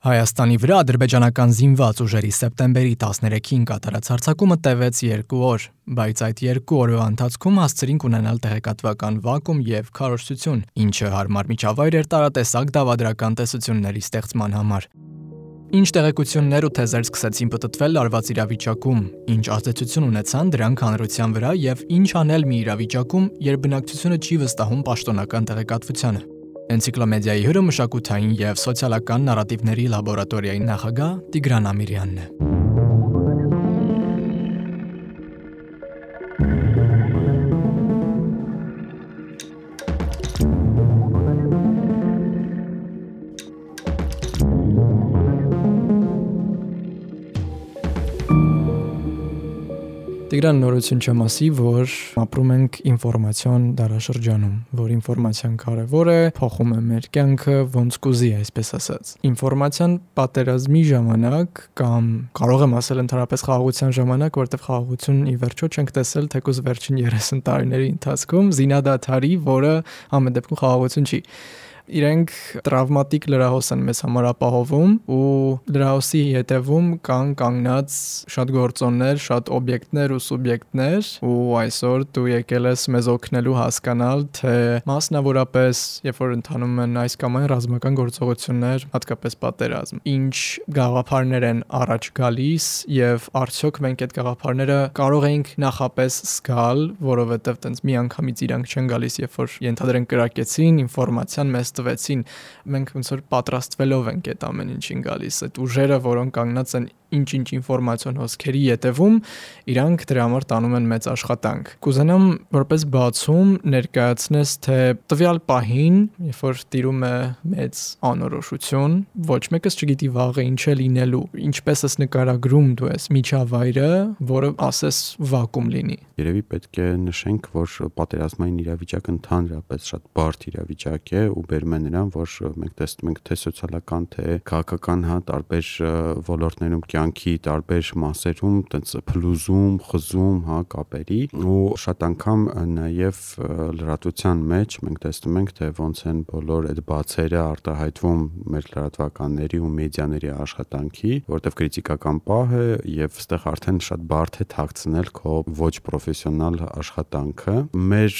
Հայաստանի վրա ադրբեջանական զինված ուժերի սեպտեմբերի 13-ին կատարած հարձակումը տևեց 2 օր, բայց այդ 2 օրվա ընթացքում հասցրինք ունենալ տեղեկատվական վակուում եւ քարոշչություն, ինչը հարմար միջավայր էր տարատեսակ դավադրական տեսությունների ստեղծման համար։ Ինչ տեղեկություններ ու թեզեր սկսեցին պատտվել արված իրավիճակում, ինչ ազդեցություն ունեցան դրանք հանրության վրա եւ ինչ անել մի իրավիճակում, երբ բնակչությունը չի վստահում պաշտոնական տեղեկատվությանը։ Էնցիկլոմեդիայի հյուրը մշակութային եւ սոցիալական նարատիվների լաբորատորիայի նախագահ Տիգրան Ամիրյանն է։ Տիգրան նորություն չմասի, որ ապրում ենք ինֆորմացիոն դարաշրջանում, որ ինֆորմացիան կարևոր է, փոխում է մեր կյանքը ոնց կուզի, այսպես ասած։ Ինֆորմացիան պատերազմի ժամանակ կամ կարող եմ ասել ընդհանրապես խաղաղության ժամանակ, որտեղ խաղաղություն ի վերջո չենք տեսել թեկուզ վերջին 30 տարիների ընթացքում, զինադադարի, որը ամեն դեպքում խաղաղություն չի իրենք տրավմատիկ լրահոս են մեզ համար ապահովում ու լրահոսի հետևում կան կանգնած շատ գործոններ, շատ օբյեկտներ ու սուբյեկտներ ու այսօր դու եկել ես մեզ օգնելու հասկանալ, թե մասնավորապես, երբ որ ընթանում են այս կամ այն ռազմական գործողություններ, հատկապես պատերազմ, ինչ գաղափարներ են առաջ գալիս եւ արդյոք մենք այդ գաղափարները կարող ենք նախապես զգալ, որովհետեւ տենց միանգամից իրանք չեն գալիս, երբ որ ենթադրենք կրակեցին, ինֆորմացիան մեզ տվեցին, մենք ոնց որ պատրաստվելով ենք այդ ամեն ինչին գալիս, այդ ուժերը, որոնք կանգնած են ինչ-ինչ ինֆորմացիոն հոսքերի յետևում, իրանք դրա համար տանում են մեծ աշխատանք։ Կուզենամ որպես բացում ներկայացնես, թե տվյալ պահին, երբ որ տիրում է մեծ անորոշություն, ոչ մեկս չգիտի վաղը ինչ է լինելու, ինչպես ես նկարագրում դու ես միջավայրը, որը ասես վակուում լինի։ Երևի պետք է նշենք, որ պատերազմային իրավիճակը ընդհանրապես շատ բարդ իրավիճակ է ու բերում է նրան, որ մենք տեսնում ենք թե սոցիալական, թե քաղաքական հա տարբեր ոլորտներում կյանքի տարբեր մասերում տենց փլուզում, խզում, հա, կապերի ու շատ անգամ նաև լրատվության մեջ մենք տեսնում ենք թե ոնց են բոլոր այդ բացերը արտահայտվում մեր լրատվականների ու մեդիաների աշխատանքի, որտեղ քրիտիկական պահ է եւ այստեղ արդեն շատ բարդ է թաքցնել քո ոչ պրոֆեսիոնալ աշխատանքը։ Մեր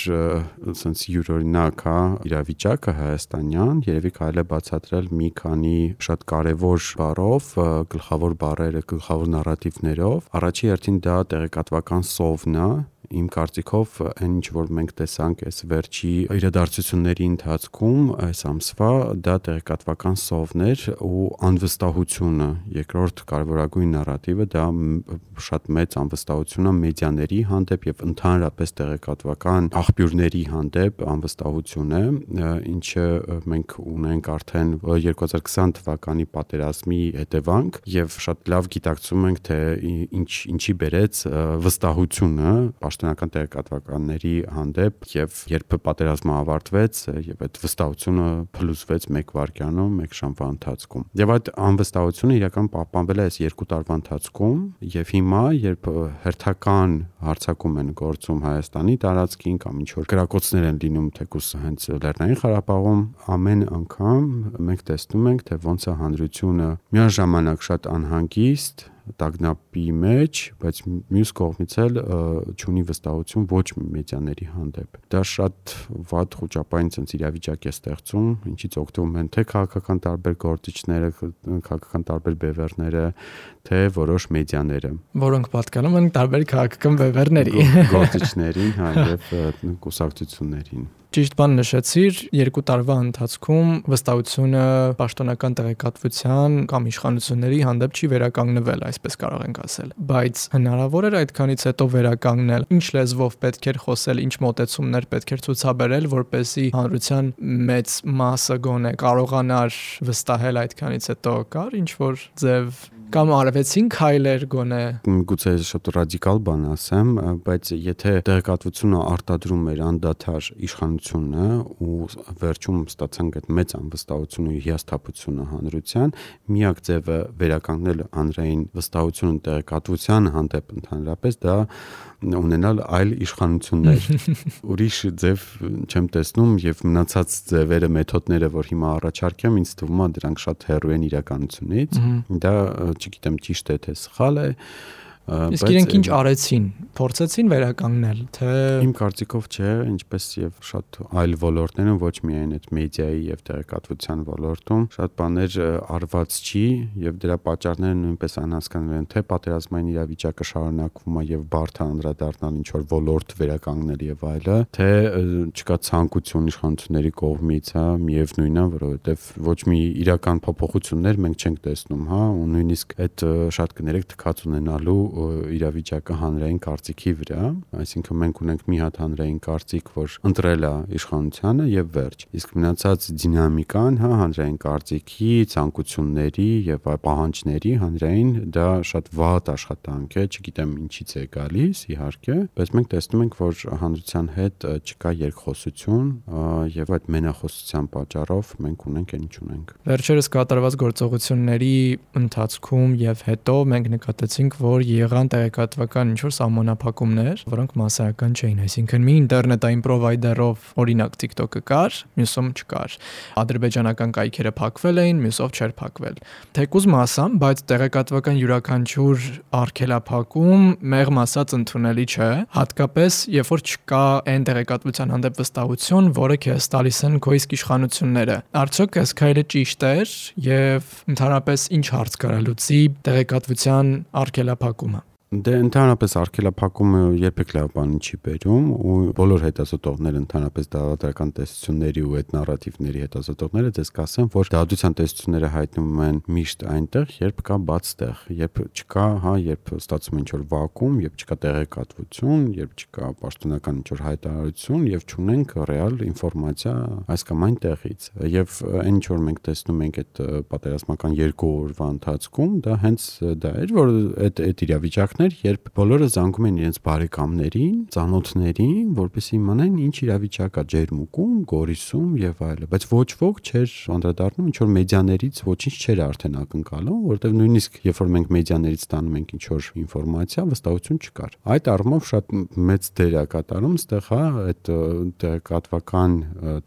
ասենց յուրօրինակ հա իրավիճակը հայաստանյան երևի կարելի է բացատրել մի քանի շատ կարևոր բառով, գլխավոր բառեր տարբեր գլխավոր նարատիվներով։ Առաջի հերթին դա տեղեկատվական սովն է, իմ կարծիքով այն ինչ որ մենք տեսանք այս վերջի իրադարձությունների ընթացքում այս ամսվա դա տեղեկատվական սովներ ու անվստահությունը երկրորդ կարևորագույն նարատիվը դա շատ մեծ անվստահություն է մեդիաների հանդեպ եւ ընդհանրապես տեղեկատվական աղբյուրների հանդեպ անվստահություն է ինչը մենք ունենք արդեն 2020 թվականի պատերազմի հետևանք եւ շատ լավ գիտակցում ենք թե ինչ ինչի բերեց վստահությունը պաշտոնական տեղեկատվականների հանդեպ եւ երբ պատերազմը ավարտվեց եւ այդ վստահությունը փլուզվեց 1 վայրկյանում, 1 ժամվա ընթացքում։ Եվ այդ անվստահությունը իրական պահպանվել է այս 2 տարվա ընթացքում եւ հիմա երբ հերթական հարցակում են գործում Հայաստանի տարածքին կամ ինչ որ գրակոծներ են լինում թեկուս հենց Լեռնային Ղարաբաղում, ամեն անգամ մենք տեսնում ենք թե ոնց է հանրությունը միաժամանակ շատ անհանգիստ տագնապի մեջ, բայց մյուս կողմից էլ ճունի վստահություն ոչ մի մեդիաների հանդեպ։ Դա շատ վատ խոճապային ցենց իրավիճակ է ստեղծում, ինչից օգտվում են թե քաղաքական տարբեր գործիչները, քաղաքական տարբեր բևեռները, թե որոշ մեդիաները, որոնք պատկանում են տարբեր քաղաքական բևեռների, գործիչներին, հա, եւ կուսակցություններին։ Ճիշտ բան նշեցիր, երկու տարվա ընթացքում վստահությունը պաշտոնական տեղեկատվության կամ իշխանությունների հանդեպ չի վերականգնվել, այսպես կարող ենք ասել։ Բայց հնարավոր էր այդքանից հետո վերականգնել։ Ինչ լեզվով պետք էր խոսել, ինչ մոտեցումներ պետք էր ցուցաբերել, որպեսզի հանրության մեծ մասը գոնե կարողանար վստահել այդքանից հետո կար ինչ որ ձև կամ արվեցին քայլեր գոնե գուցե շատ ռադիկալ բան ասեմ բայց եթե տեղեկատվությունը արտադրում էր անդադար իշխանությունը ու վերջում ստացանք այդ մեծ անվստահությունը ու հիասթափությունը հանրության միակ ձևը վերականգնել հանրային վստահությունը տեղեկատվության հանդեպ ընդհանրապես դա ունենալ այլ իշխանություններ։ Ուրիշ ձև չեմ տեսնում եւ մնացած ձևերը, մեթոդները, որ հիմա առաջարկեմ, ինձ թվում է դրանք շատ հեռու են իրականությունից։ Դա չգիտեմ ճիշտ է թե սխալ է, Իսկ իրենք ինչ արեցին, փորձեցին վերականգնել, թե Իմ կարծիքով չէ, ինչպես եւ շատ այլ ոլորտներում, ոչ միայն այդ մեդիայի եւ տեղեկատվության ոլորտում, շատ բաներ արված չի եւ դրա պատճառները նույնպես անհասկանալի են, թե պատերազմային իրավիճակը շարունակվում է եւ բարդ անդրադառնալ ինչ որ ոլորտ վերականգնել եւ այլը, թե չկա ցանկություն իշխանությունների կողմից, հա, միևնույնն է, որովհետեւ ոչ մի իրական փոփոխություններ մենք չենք տեսնում, հա, ու նույնիսկ այդ շատ կներեք թքած ունենալու իրավիճակը հանրային կարծիքի վրա, այսինքն մենք ունենք մի հատ հանրային կարծիք, որ ընտրել է իշխանությանը եւ վերջ։ Իսկ մնացած դինամիկան, հա, հանրային կարծիքի, ցանկությունների եւ պահանջների հանրային դա շատ վատ աշխատանք է, չգիտեմ ինչից է գալիս, իհարկե, բայց մենք տեսնում ենք, որ հանրության հետ չկա երկխոսություն եւ այդ մենախոսության պատճառով մենք ունենք այն ինչ ունենք։ Վերջերս կատարված գործողությունների ընթացքում եւ հետո մենք նկատեցինք, որ եղան տեղեկատվական ինչ-որ սահմանափակումներ, որոնք massայական չէին, այսինքն մի ինտերնետային պրովայդերով օրինակ TikTok-ը կար, մյուսում չկար։ Ադրբեջանական կայքերը փակվել էին, մյուսով չէր փակվել։ Թեկուզ massամ, բայց տեղեկատվական յուրաքանչյուր արգելափակում մեղմ ասած ընդունելի չէ, հատկապես երբ որ չկա այն տեղեկատվության հանդեպ վստահություն, որը քեզ տալիս են քո իսկ իշխանությունները։ Արդյոք այս քայլը ճիշտ էր եւ ընդհանրապես ինչ հարց կարա լուծի տեղեկատվության արգելափակումը։ Դե ընդհանրապես արգելափակումը երբեք լավ բան չի բերում ու բոլոր հետազոտողները ընդհանրապես դավադրական տեսությունների ու այդ նարատիվների հետազոտողները դες կասեն, որ դավադրության տեսությունները հայտնվում են միշտ այնտեղ, երբ կա բաց տեղ, երբ չկա, հա, երբ ստացվում է ինչ-որ վակուում, երբ չկա տեղեկատվություն, երբ չկա պաշտոնական ինչ-որ հայտարարություն եւ չունենք ռեալ ինֆորմացիա այս կամ այն տեղից։ Եվ այն ինչ որ մենք տեսնում ենք այդ պատերազմական երկու օրվա ընթացքում, դա հենց դա էր, որ այդ այդ իրավիճակն ժամանակներ, երբ բոլորը զանգում են իրենց բարեկամներին, ծանոթներին, որպեսզի իմանան ինչ իրավիճակ է Ջերմուկում, Գորիսում եւ այլը, բայց ոչ ոք չէր անդրադառնում ինչ որ մեդիաներից ոչինչ չէր արդեն ակնկալում, որովհետեւ նույնիսկ երբ որ մենք մեդիաներից ստանում ենք ինչ որ ինֆորմացիա, վստահություն չկար։ Այդ առումով շատ մեծ դեր է կատարում ստեղ հա այդ տեղեկատվական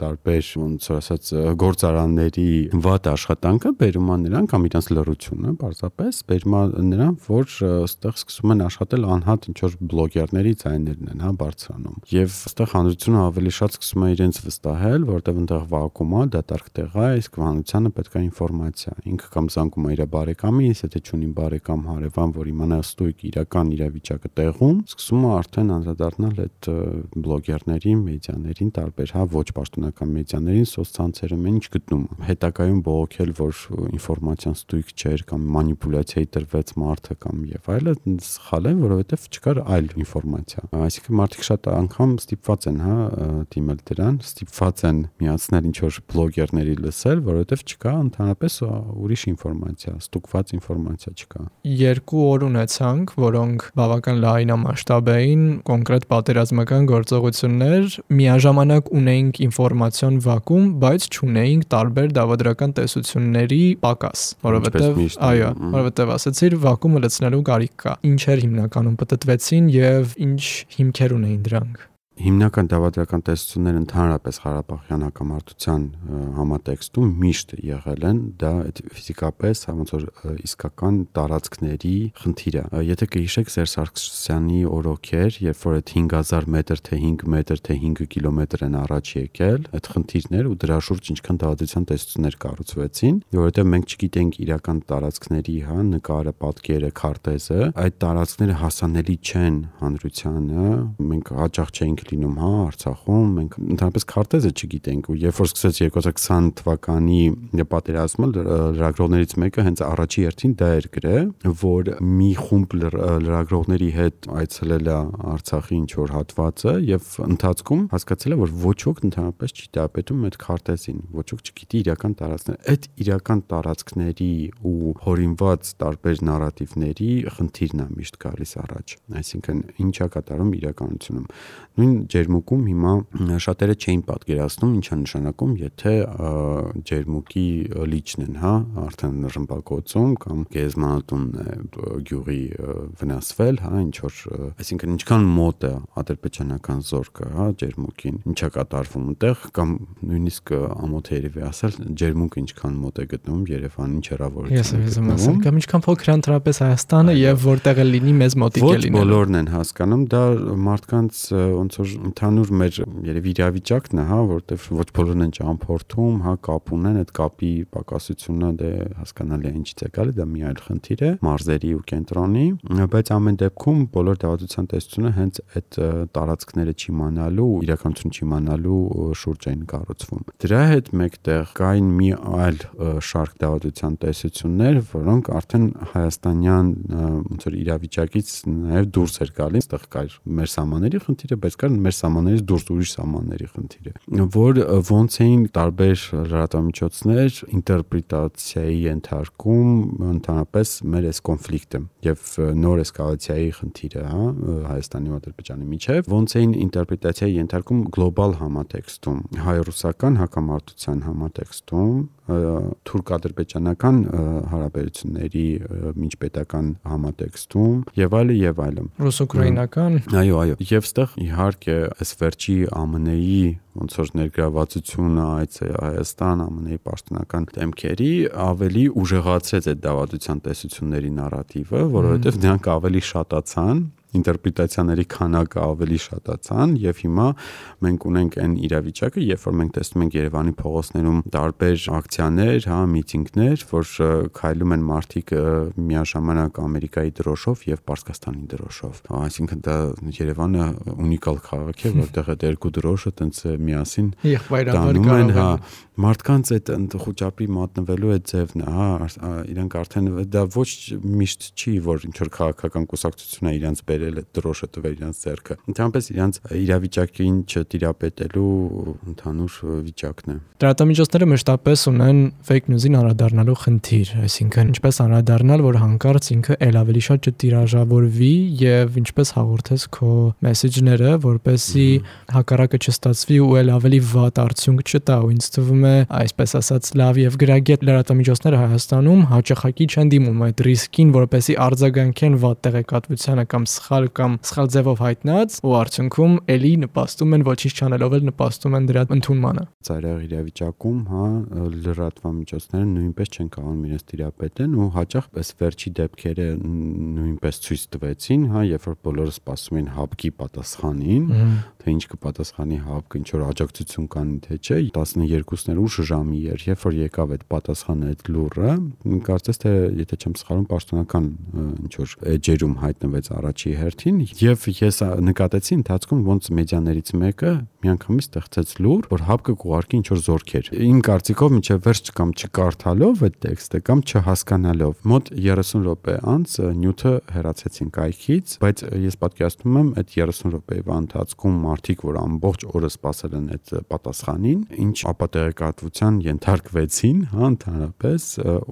տարբեր ոնց որ ասած գործարանների վատ աշխատանքը բերում է նրան կամ իրանց լրությունը, պարզապես բերում է նրան, որ ստեղ սկսում սկսում են աշխատել անհատ ինչ որ բլոգերների ձայներն են, հա, բարձրանում։ Եվ այստեղ հանրությունը ավելի շատ սկսում է իրենց վստահել, որտեղ այնտեղ վակուում է, դատարկ տեղ է, իսկ հանրությանը պետք է ինֆորմացիա։ Ինքը կամ զանգում է իր բարեկամին, եթե չունի բարեկամ հարևան, որ իմանա ստույգ իրական իրավիճակը տեղում, սկսում է արդեն անդրադառնալ այդ բլոգերներին, մեդիաներին, տարբեր, հա, ոչ պաշտոնական մեդիաներին, սոցցանցերում ինչ գտնում։ Հետակայում բողոքել, որ ինֆորմացիան ստույգ չէր կամ մանիպուլյացիայի տրվեց մարդը կամ եւ այլը, սխալ է, որովհետև չկար այլ ինֆորմացիա։ Այսինքն մարդիկ շատ անգամ ստիպված են, հա, դիմել դրան, ստիպված են միացնել ինչ որ բլոգերների լսել, որովհետև չկա ընդհանրապես ուրիշ ինֆորմացիա, ստուգված ինֆորմացիա չկա։ Երկու օր ունեցանք, որոնք բավական լայնամասշտաբ էին, կոնկրետ պատերազմական գործողություններ, միաժամանակ ունեինք ինֆորմացիոն վակուում, բայց չունեինք տարբեր դավադրական տեսությունների պակաս, որովհետև այո, որովհետև ասացիր վակումը լցնելու կարիք կա ինչեր հիմնականում պատտվեցին եւ ինչ հիմքեր ունեին դրանք հիմնական դավադրական տեսությունները ընդհանրապես Ղարաբաղյան հակամարտության համատեքստում միշտ եղել են դա ֆիզիկապես ոնց որ իսկական տարածքների խնդիրը եթե կհիշեք Սերժ Սարգսյանի օրոքեր երբ որ այդ 5000 մետր թե 5 մետր թե 5 կիլոմետր են առաջ եկել այդ խնդիրներ ու դրա շուրջ ինչքան դավադրության տեսություններ կառուցվեցին որովհետև մենք չգիտենք իրական տարածքների հա նկարը պատկերը քարտեզը այդ տարածքները հասանելի չեն հանրությանը մենք հաճախ չենք լինում, հա, Արցախում, մենք ընդհանրապես քարտեզը չգիտենք ու երբ որ սկսեց 2020 թվականի պատերազմը լրագրողներից մեկը հենց առաջի հերթին դա էր գրել, որ մի խումբ լրագրողների հետ այցելել է Արցախի ինչ որ հատվածը եւ ընթացքում հասկացել է, որ ոչ ոք ընդհանրապես չի տապետում այդ քարտեզին, ոչ ոք չգիտի իրական տարածքները։ Այդ իրական տարածքների ու հորինված տարբեր նարատիվների խնդիրն է միշտ գալիս առաջ։ Այսինքն ինչա կատարում իրականությունում։ Նույն ջերմուկում հիմա շատերը չէին պատկերացնում ինչա նշանակում, եթե ջերմուկի լիճն են, հա, արդեն ռմբակոծում կամ գեզմանատունն է գյուղի վնասվել, հա, ինչ որ, այսինքն ինչքան մոտ է ադրբեջանական զորքը, հա, ջերմուկին, ինչա կատարվում այնտեղ կամ նույնիսկ ամոթ երևի ասել ջերմուկը ինչքան մոտ է գտնվում Երևանին չհրավորություն։ Ես եմ ասում, կամ ինչքան փոքր է ընդրապես Հայաստանը եւ որտեղ է լինի մեզ մոտիկ է լինի։ Ոչ բոլորն են հասկանում, դա մարդկանց ոնց որ ընդհանուր մեր երևի իրավիճակն է, հա, որտեվ ոչ բոլորն են ճամփորդում, հա, կապ ունեն, այդ կապի պակասությունը դե հասկանալի է ինչից է գալի, դա մի այլ խնդիր է, մարզերի ու կենտրոնի, բայց ամեն դեպքում բոլոր դավադրության տեսությունը հենց այդ տարածքները չիմանալու, իրականություն չիմանալու շուրջ են կառուցվում։ Դրա հետ մեկտեղ կային մի այլ շարք դավադրության տեսություններ, որոնք արդեն հայաստանյան ոնց որ իրավիճակից նաև դուրս էր գալի, այստեղ կար մեր սահմանների խնդիրը, բայց կար մեր սահմաններից դուրս ուրիշ սահմանների խնդիրը, որ ոնց էին տարբեր լրատվամիջոցներ ինտերպրետացիայի ենթարկում ընդհանրապես մեր այս կոնֆլիկտը եւ նոր էսկալացիայի խնդիրը, հա, Հայաստանի ու Ադրբեջանի միջև ոնց էին ինտերպրետացիայի ենթարկում գլոբալ համատեքստում, հայ-ռուսական հակամարտության համատեքստում, թուրք-ադրբեջանական հարաբերությունների միջպետական համատեքստում եւ այլը եւ այլն։ Ռուս-ուկրաինական։ Այո, այո։ Եվ ստեղ իհարկե այս վերջի ԱՄՆ-ի ոնց որ ներգրավվածությունը այդ Հայաստան ԱՄՆ-ի պաշտոնական դեմքերի ավելի ուժեղացրեց այդ դավադության տեսությունների նարատիվը, որովհետեւ նրանք ավելի շատացան ինտերպրետացիաների քանակը ավելի շատացան եւ հիմա մենք ունենք այն իրավիճակը, երբ որ մենք տեսնում ենք Երևանի փողոցներում տարբեր ակցիաներ, հա, միտինգներ, որ քայլում են մարդիկ միաժամանակ Ամերիկայի դրոշով եւ Պարսկաստանի դրոշով։ Այսինքն դա Երևանը ունիկալ քաղաք է, որտեղ այդ երկու դրոշը տենց միասին դանում են, հա, մարդկանց այդ խոճապի մատնվելու այդ ձևն է, հա, իրանք արդեն դա ոչ միշտ չի, որ ինչ որ քաղաքական կուսակցություն է իրանց բերել այդ դրոշը տվել իրանց ձեռքը։ Ընդհանրապես իրանց իրավիճակին չտիրապետելու ընդհանուր վիճակն է։ Դրատամիջոցները մշտապես ունեն fake news-ին անդրադառնալու խնդիր, այսինքն ինչպես անդրադառնալ, որ հանկարծ ինքը ել ավելի շատ չտիրաժավորվի եւ ինչպես հաղորդես քո մեսեջները, որպեսի հակառակը չստացվի ու ել ավելի վատ արդյունք չտա ու ինձ թվում է, այսպես ասած, լավ եւ գրագետ լրատվամիջոցները Հայաստանում հաճախակի չեն դիմում այդ ռիսկին, որպեսի արձագանքեն վատ տեղեկատվությանը կամ սխալ կամ սխալ ձևով հայտնած ու արդյունքում էլի նպաստում են ոչինչ չանելով էլ նպաստում են դրա ընդունմանը։ Ծայրահեղ իրավիճակում, հա, լրատվամիջոցները նույնպես չեն կարողանում իրենց տիրապետեն ու հաճախ այս վերջի դեպքերը նույնպես ցույց տվեցին, հա, երբ որ բոլորը սպասում են հապկի պատասխանին, թե ինչ կպատասխանի հապկը, ինչ որ աջակցություն կան, թե չէ, 12 էր ուշ ժամի էր, երբ որ եկավ այդ պատասխանը այդ լուրը, կարծես թե եթե չեմ սխալվում, պաշտոնական ինչ որ էջերում հայտնվեց առաջի հերթին եւ ես նկատեցի ընթացքում ոնց մեդիաներից մեկը միանգամից ստեղծեց լուր, որ հապկը կուղարկի ինչ որ զորքեր։ Իմ կարծիքով միջև վերջ կամ չկարդալով այդ տեքստը կամ չհասկանալով մոտ 30 րոպե անց նյութը հեռացեցին կայքից, բայց ես պատկերացնում եմ այդ 30 րոպեվա ընթացքում մարդիկ, որ ամբողջ օրը սպասել են այդ պատասխանին, ինչ ապատեղեկատվության ենթարկվեցին, հա, ընդհանրապես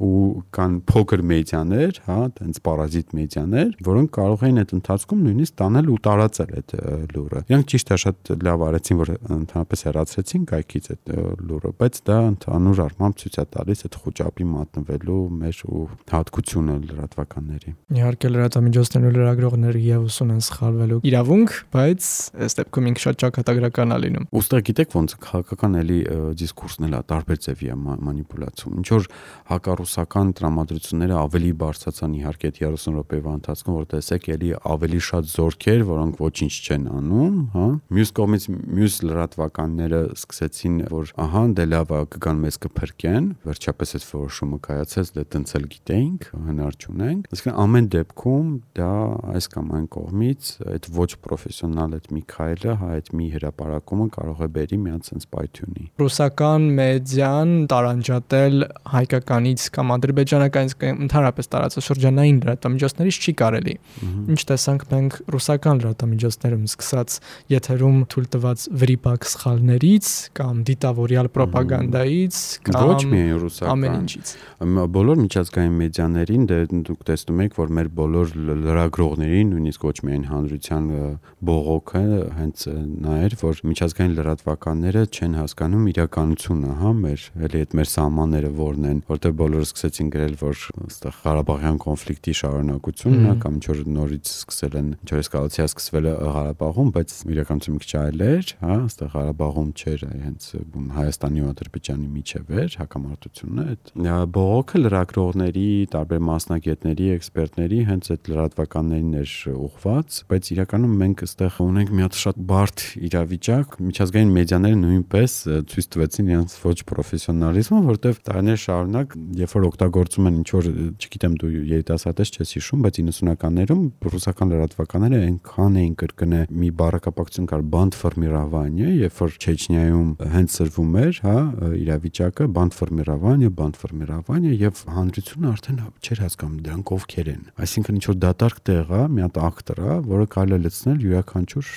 ու կան փոքր մեդիաներ, հա, տենց պարազիտ մեդիաներ, որոնք կարող էին այդ ընթացքում նույնիսկ տանել ու տարածել այդ լուրը։ Իրանք ճիշտ է շատ լավ արեցին, որ ընդհանրապես հեռացրեցին կայքից այդ լուրը, բայց դա ընդհանուր առմամբ ցույց է տալիս այդ խոճապի մատնվելու մեր ու հատկությունը լրատվականների։ Իհարկե լրատվամիջոցներն ու լրագրողները եւս ունեն սխալվելու իրավունք, բայց ըստ դեպքում ինքը շատ ճակատագրական է լինում։ Ոստեղ գիտեք ոնց քաղաքական էլի դիսկուրսն էլ է տարբեր ձևի է մանիպուլացում։ Ինչ որ հակառուսական տրամադրությունները ավելի բարձրացան իհարկե այդ 30 րոպեվա ընթացքում, որ տեսեք էլի ավելի շատ զորքեր, որոնք ոչինչ չեն անում, հա։ Մյուս կողմից մյուս լրատվականները սկսեցին, որ ահա դե լավ է կգան մեզ կփրկեն, վերջապես այդ որոշումը կայացեց, դե տենց էլ գիտենք, հնար չունենք։ Այսինքն ամեն դեպքում դա այս կամ այն կողմից այդ ոչ պրոֆեսիոնալ այդ մի քայլը, հա այդ մի հրաապարակումը կարող է բերի միած sense պայթյունի։ Ռուսական մեդիան տարանջատել հայկականից կամ ադրբեջանականից կամ ընդհանրապես տարածաշրջանային լրատվամիջոցներից չի կարելի։ Ինչ տեսակ տեսանք մենք ռուսական լրատվամիջոցներում սկսած եթերում թույլ տված վրիպակ սխալներից կամ դիտավորյալ ռոպագանդայից կամ ոչ միայն ռուսական ամեն ինչից բոլոր միջազգային մեդիաներին դե դուք տեսնում եք որ մեր բոլոր լրագրողներին նույնիսկ ոչ միայն հանրության բողոքը հենց նա էր որ միջազգային լրատվականները չեն հասկանում իրականությունը հա մեր էլի այդ մեր սահմանները որն են որտեղ բոլորը սկսեցին գրել որ այստեղ Ղարաբաղյան կոնֆլիկտի շարունակությունն է կամ ինչ որ նորից սկսել են ինչ որ էսկալացիա սկսվել է Ղարաբաղում բայց իրականությունը մի քիչ այլ էր հա այստեղ Ղարաբաղում չէր հենց Հայաստանի ու Ադրբեջանի միջև էր հակամարտությունը այդ բողոքը լրագրողների տարբեր մասնագետների էքսպերտների հենց այդ լրատվականներին էր ուղված բայց իրականում մենք այստեղ ունենք մի հատ շատ բարդ իրավիճակ միջազգային մեդիաները նույնպես ցույց տվեցին իրենց ոչ պրոֆեսիոնալիզմը որտեվ տարիներ շարունակ երբ որ օգտագործում են ինչ որ չգիտեմ դու երիտասարդ ես չես հիշում բայց 90-ականներում ռուսական լրատվականները այնքան էին կրկնե մի բառակապակցություն կար բանդ ֆորմիրավանիա երբ որ Չեչնիայում հենց սրվում էր հա իրավիճակը բանդ ֆորմիրավանիա բանդ ֆորմիրավանիա եւ հանրությունը արդեն չէր հասկանում դրանք ովքեր են այսինքն ինչ որ դատարկ տեղ է մի հատ ակտոր է որը կարելի է լցնել յուրաքանչյուր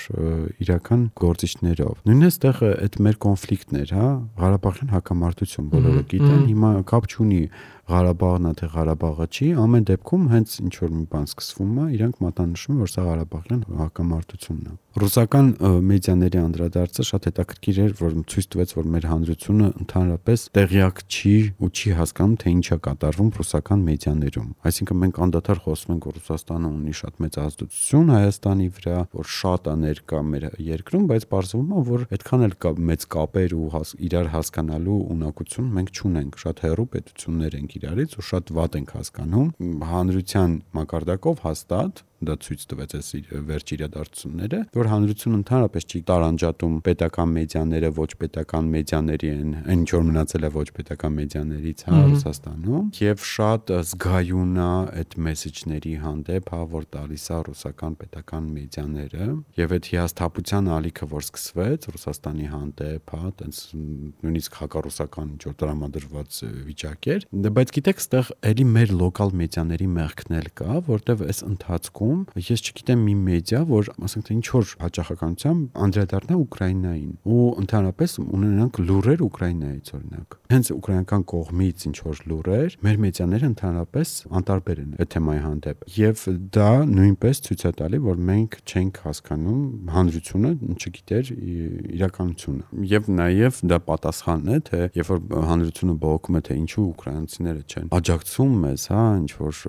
իրական գործիչներով նույնիսկ այդտեղ այդ մեր կոնֆլիկտն էր հա Ղարաբաղյան հակամարտություն բոլորը գիտեն հիմա կապ չունի Ղարաբաղն է թե Ղարաբաղը չի, ամեն դեպքում հենց ինչ որ մի բան սկսվում է, իրանք մատնանշում որ սա Ղարաբաղյան հակամարտությունն է։ Ռուսական մեդիաների անդրադարձը շատ հետաքրքիր էր, որ ցույց տվեց, որ մեր հանրությունը ընդհանրապես տեղյակ չի ու չի հասկանում, թե ինչ է կատարվում ռուսական մեդիաներում։ Այսինքն մենք անդադար խոսում ենք, որ Ռուսաստանը ունի շատ մեծ ազդեցություն Հայաստանի վրա, որ շատ է ներկա մեր երկրում, բայց պարզվում է, որ այդքան էլ կա մեծ կապեր ու իրար հասկանալու ունակություն մենք չունենք։ Շատ հեռու պետություններ ենք իրարից ու շատ վատ ենք հասկանում հանրության մակարդակով հաստատ դա ցույց տվեց այս վերջ իրադարձությունները, որ հանրությունը ընդհանրապես չի տարանջատում պետական մեդիաները ոչ պետական մեդիաների են, այն ինչ որ մնացել է ոչ պետական մեդիաներից հա Ռուսաստանում, եւ շատ զգայուն է այդ մեսեջների հանդեպ, հա, որ տալիս է ռուսական պետական մեդիաները, եւ այդ հիասթափության ալիքը, որ սկսվեց Ռուսաստանի հանդեպ, հա, տենց նույնիսկ հակառուսական ինչ որ տրամադրված վիճակ էր, բայց գիտեք, այդտեղ էլի մեր լոկալ մեդիաների մեղքն էլ կա, որտեվ այս ընթացքում ընթացքում ես չգիտեմ մի մեդիա, որ ասենք թե ինչ որ հաճախականությամբ անդրադառնա Ուկրաինային ու ընդհանրապես ունենանք լուրեր Ուկրաինայից օրինակ։ Հենց ուկրաինական կողմից ինչ որ լուրեր, մեր մեդիաները ընդհանրապես անտարբեր են այդ թեմայի հանդեպ։ Եվ դա նույնպես ցույց է տալի, որ մենք չենք հասկանում հանրությունը չգիտեր իրականությունը։ Եվ նաև դա պատասխանն է, թե երբ որ հանրությունը բողոքում է, թե ինչու ուկրաինացիները չեն աջակցում մեզ, հա, ինչ որ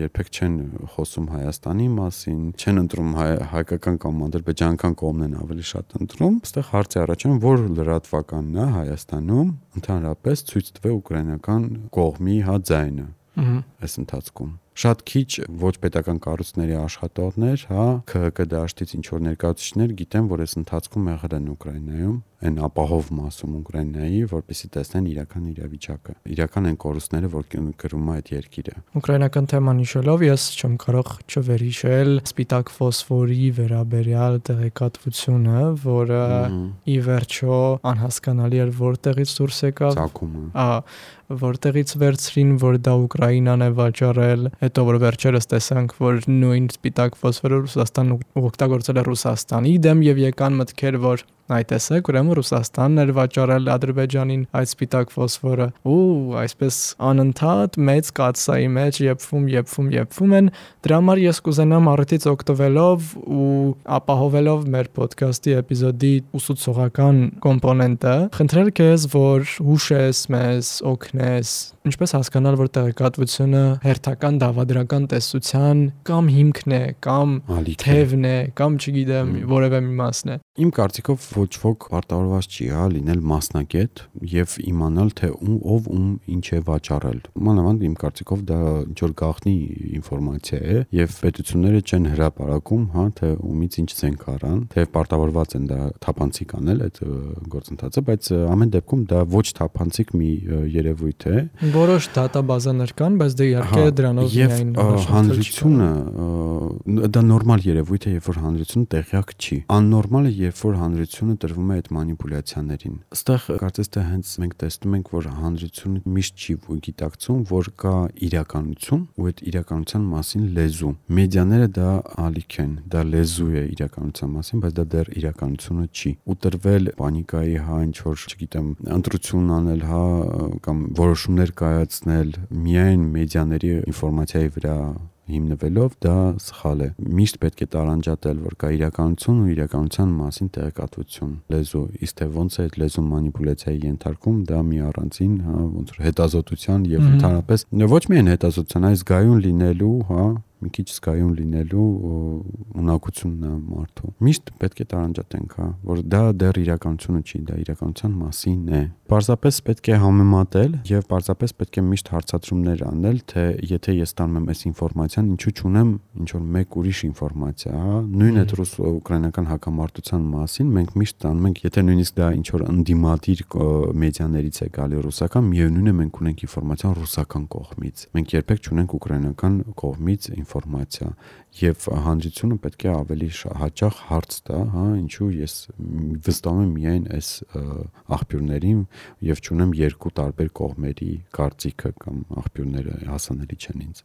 երբեք չեն խոսում Հայաստանի Հայաստանի մասին, չեն ընտրում հայ, հայկական կամ ադրբեջանական կողմն են ավելի շատ ընտրում, այստեղ հարցի առաջանում որ լրատվականն է Հայաստանում ընդհանրապես ցույց տվե ուկրաինական կողմի հա ձայնը այս ընթացքում շատ քիչ ոչ պետական կառույցների աշխատողներ, հա, ՔՀԿ դաշտից ինչ որ ներկայացուցիչներ գիտեն, որ այս ընթացքում եղել են Ուկրաինայում, այն ապահով մասում Ուկրաինայի, որպեսզի տեսնեն իրական իրավիճակը։ Իրական են կորուստները, որ գրում է այդ երկիրը։ Ուկրաինական թեման հիշելով ես չեմ կարող չվերհիշել սպիտակ ֆոսֆորի վերաբերյալ տեղեկատվությունը, որը ի վերջո անհասկանալի էր որտեղից դուրս եկավ։ Ցակումը։ Ահա, որտեղից վերցրին, որ դա Ուկրաինան է վաճառել, հետո որ վերջերս տեսանք, որ նույն սպիտակ ֆոսֆորը Ռուսաստանն օգտագործել է Ռուսաստանի դեմ եւ եկան մտքեր, որ Այ տեսեք, ուրեմն Ռուսաստանն էր վաճառել Ադրբեջանին այդ սպիտակ ֆոսֆորը։ Ու այսպես անընդհատ մեծ կացայի մեջ եփվում, եփվում, եփվում են։ Դրա համար ես կուզենամ առիթից օգտվելով ու ապահովելով մեր ոդքասթի էպիզոդի ուսուցողական կոմպոնենտը, խնդրել քեզ, որ հուշես մեզ, օգնես, ինչպես հասկանալ, որ տեղեկատվությունը հերթական դավադրական տեսության կամ հիմքն է, կամ թևն է, կամ չգիտեմ, որևէ մի մասն է։ Իմ կարծիքով ոչ ոք պարտավորված չի հա լինել մասնագետ եւ իմանալ թե ով ում ինչ է վաճառել։ Մանավանդ իմ կարծիքով դա ինչ որ գաղտնի ինֆորմացիա է եւ պետությունները չեն հրապարակում, հա, թե ումից ինչ զենք առան, թե պարտավորված են դա թափանցիկ անել այդ գործընթացը, բայց ամեն դեպքում դա ոչ թափանցիկ մի երևույթ է Որոշ դատաբազաներ կան, բայց դե իհարկե դրանով միայն հանրությունը դա նորմալ երևույթ է, երբ որ հանրությունը տեղյակ չի։ Աննորմալ է, երբ որ հանրությունը տրվում է այդ մանիպուլյացիաներին։ Այստեղ կարծես թե հենց մենք տեսնում ենք, որ հանրությունը միշտ չի գիտակցում, որ կա իրականություն ու այդ իրականության մասին լեզու։ Մեդիաները դա ալիք են, դա լեզու է իրականության մասին, բայց դա դեռ իրականությունը չի։ Ու տրվել պանիկայի հա ինչ որ, չգիտեմ, ընտրություն անել, հա, կամ որոշումներ կայացնել միայն մեդիաների ինֆորմացիայի վրա հիմնվելով դա սխալ է։ Միշտ պետք է տարանջատել, որ կա իրականություն ու իրականության մասին տեղեկատվություն։ Լեզու, իսկ թե ոնց է այդ լեզուն մանիպուլյացիայի ենթարկում, դա մի առանցին, հա, ոնց որ հետազոտության եւ ընդհանրապես ոչ միայն հետազոտության, այլ զգայուն լինելու, հա, մի քիչ զգայուն լինելու ունակությունն է մարդու։ Միշտ պետք է տարանջատենք, հա, որ դա դեռ իրականությունը չի, դա իրականության մասին է։ Պարզապես պետք է համեմատել եւ պարզապես պետք է միշտ հարցադրումներ անել, թե եթե ես ստանում եմ այս ինֆորմացիան, ինչու չունեմ ինչ որ մեկ ուրիշ ինֆորմացիա, հա։ Նույն այդ ռուս-ուկրաինական հակամարտության մասին մենք միշտ ստանում ենք, եթե նույնիսկ դա ինչ որ ընդդիմադիր մեդիաներից է գալի ռուսական, միևնույն է մենք ունենք ինֆորմացիան ռուսական կողմից։ Մենք երբեք չունենք ուկրաինական կողմից ինֆորմացիա եւ հանրությունը պետք է ավելի հաճախ հարց տա, հա, ինչու ես վստահում եմ միայն այս աղբյուրներին եւ ճունեմ երկու տարբեր կողմերի կարծիքը կամ աղբյուրները հասանելի չեն ինձ։